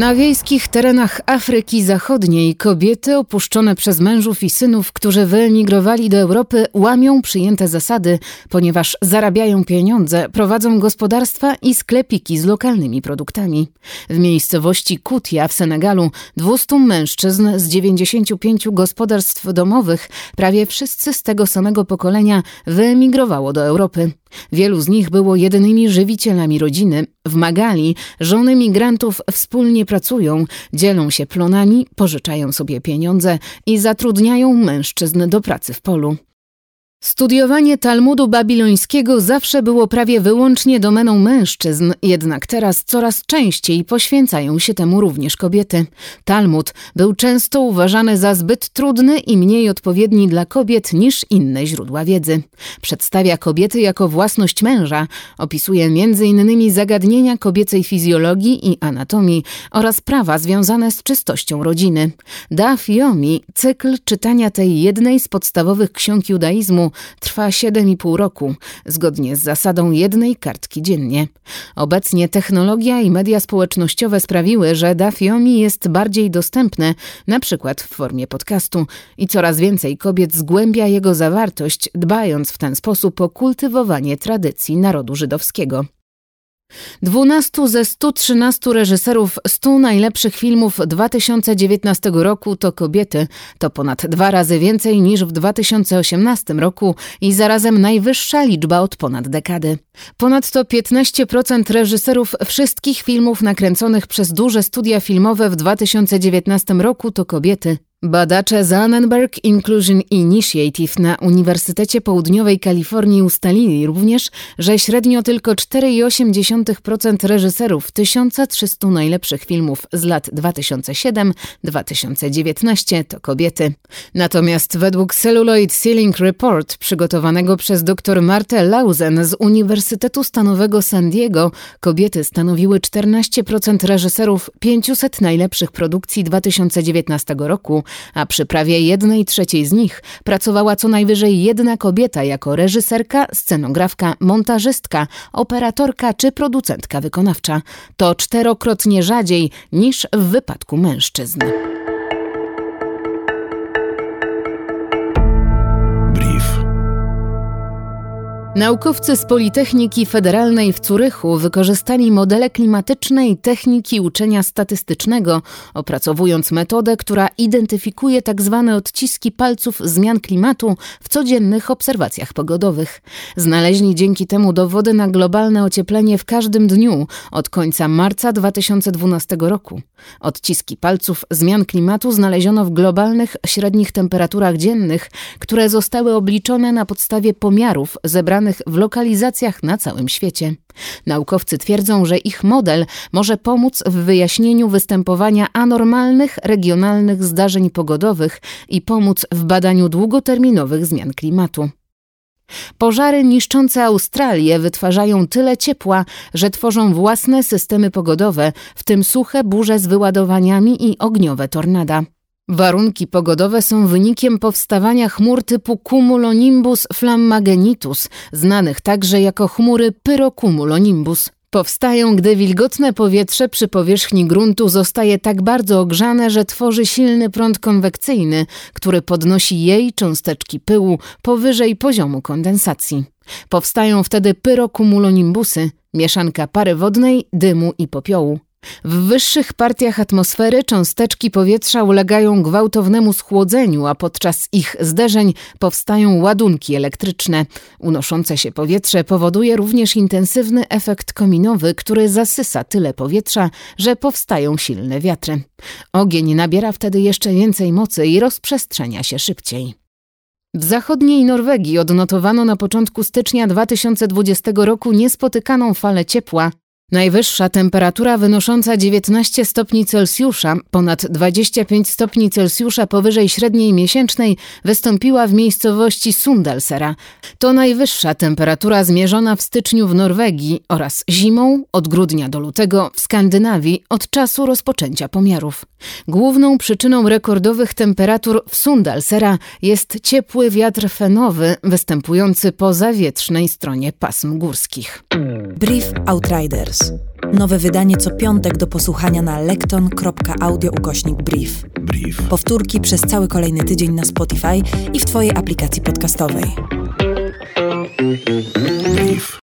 Na wiejskich terenach Afryki Zachodniej kobiety opuszczone przez mężów i synów, którzy wyemigrowali do Europy, łamią przyjęte zasady, ponieważ zarabiają pieniądze, prowadzą gospodarstwa i sklepiki z lokalnymi produktami. W miejscowości Kutia w Senegalu 200 mężczyzn z 95 gospodarstw domowych, prawie wszyscy z tego samego pokolenia, wyemigrowało do Europy. Wielu z nich było jedynymi żywicielami rodziny. W Magali żony migrantów wspólnie pracują, dzielą się plonami, pożyczają sobie pieniądze i zatrudniają mężczyzn do pracy w polu. Studiowanie Talmudu babilońskiego zawsze było prawie wyłącznie domeną mężczyzn, jednak teraz coraz częściej poświęcają się temu również kobiety. Talmud był często uważany za zbyt trudny i mniej odpowiedni dla kobiet niż inne źródła wiedzy. Przedstawia kobiety jako własność męża, opisuje m.in. zagadnienia kobiecej fizjologii i anatomii oraz prawa związane z czystością rodziny. Daf Yomi, cykl czytania tej jednej z podstawowych ksiąg judaizmu, trwa 7,5 roku, zgodnie z zasadą jednej kartki dziennie. Obecnie technologia i media społecznościowe sprawiły, że Dafiomi jest bardziej dostępne, na przykład w formie podcastu i coraz więcej kobiet zgłębia jego zawartość, dbając w ten sposób o kultywowanie tradycji narodu żydowskiego. 12 ze 113 reżyserów 100 najlepszych filmów 2019 roku to kobiety. To ponad dwa razy więcej niż w 2018 roku i zarazem najwyższa liczba od ponad dekady. Ponadto 15% reżyserów wszystkich filmów nakręconych przez duże studia filmowe w 2019 roku to kobiety. Badacze z Annenberg Inclusion Initiative na Uniwersytecie Południowej Kalifornii ustalili również, że średnio tylko 4,8% reżyserów 1300 najlepszych filmów z lat 2007-2019 to kobiety. Natomiast według Celluloid Ceiling Report przygotowanego przez dr Martę Lausen z Uniwersytetu Stanowego San Diego, kobiety stanowiły 14% reżyserów 500 najlepszych produkcji 2019 roku, a przy prawie jednej trzeciej z nich pracowała co najwyżej jedna kobieta jako reżyserka, scenografka, montażystka, operatorka czy producentka wykonawcza. To czterokrotnie rzadziej niż w wypadku mężczyzn. Naukowcy z Politechniki Federalnej w Curychu wykorzystali modele klimatyczne i techniki uczenia statystycznego, opracowując metodę, która identyfikuje tzw. Tak odciski palców zmian klimatu w codziennych obserwacjach pogodowych. Znaleźli dzięki temu dowody na globalne ocieplenie w każdym dniu od końca marca 2012 roku. Odciski palców zmian klimatu znaleziono w globalnych średnich temperaturach dziennych, które zostały obliczone na podstawie pomiarów zebranych w lokalizacjach na całym świecie. Naukowcy twierdzą, że ich model może pomóc w wyjaśnieniu występowania anormalnych regionalnych zdarzeń pogodowych i pomóc w badaniu długoterminowych zmian klimatu. Pożary niszczące Australię wytwarzają tyle ciepła, że tworzą własne systemy pogodowe, w tym suche burze z wyładowaniami i ogniowe tornada. Warunki pogodowe są wynikiem powstawania chmur typu cumulonimbus flammagenitus, znanych także jako chmury pyrocumulonimbus. Powstają, gdy wilgotne powietrze przy powierzchni gruntu zostaje tak bardzo ogrzane, że tworzy silny prąd konwekcyjny, który podnosi jej cząsteczki pyłu powyżej poziomu kondensacji. Powstają wtedy pyrocumulonimbusy, mieszanka pary wodnej, dymu i popiołu. W wyższych partiach atmosfery cząsteczki powietrza ulegają gwałtownemu schłodzeniu, a podczas ich zderzeń powstają ładunki elektryczne. Unoszące się powietrze powoduje również intensywny efekt kominowy, który zasysa tyle powietrza, że powstają silne wiatry. Ogień nabiera wtedy jeszcze więcej mocy i rozprzestrzenia się szybciej. W zachodniej Norwegii odnotowano na początku stycznia 2020 roku niespotykaną falę ciepła, Najwyższa temperatura wynosząca 19 stopni Celsjusza, ponad 25 stopni Celsjusza powyżej średniej miesięcznej, wystąpiła w miejscowości Sundalsera. To najwyższa temperatura zmierzona w styczniu w Norwegii oraz zimą od grudnia do lutego w Skandynawii od czasu rozpoczęcia pomiarów. Główną przyczyną rekordowych temperatur w Sundalsera jest ciepły wiatr fenowy występujący po zawietrznej stronie pasm górskich. Brief Outriders. Nowe wydanie co piątek do posłuchania na lekton.audio ukośnik brief. Brief. Powtórki przez cały kolejny tydzień na Spotify i w Twojej aplikacji podcastowej. Brief.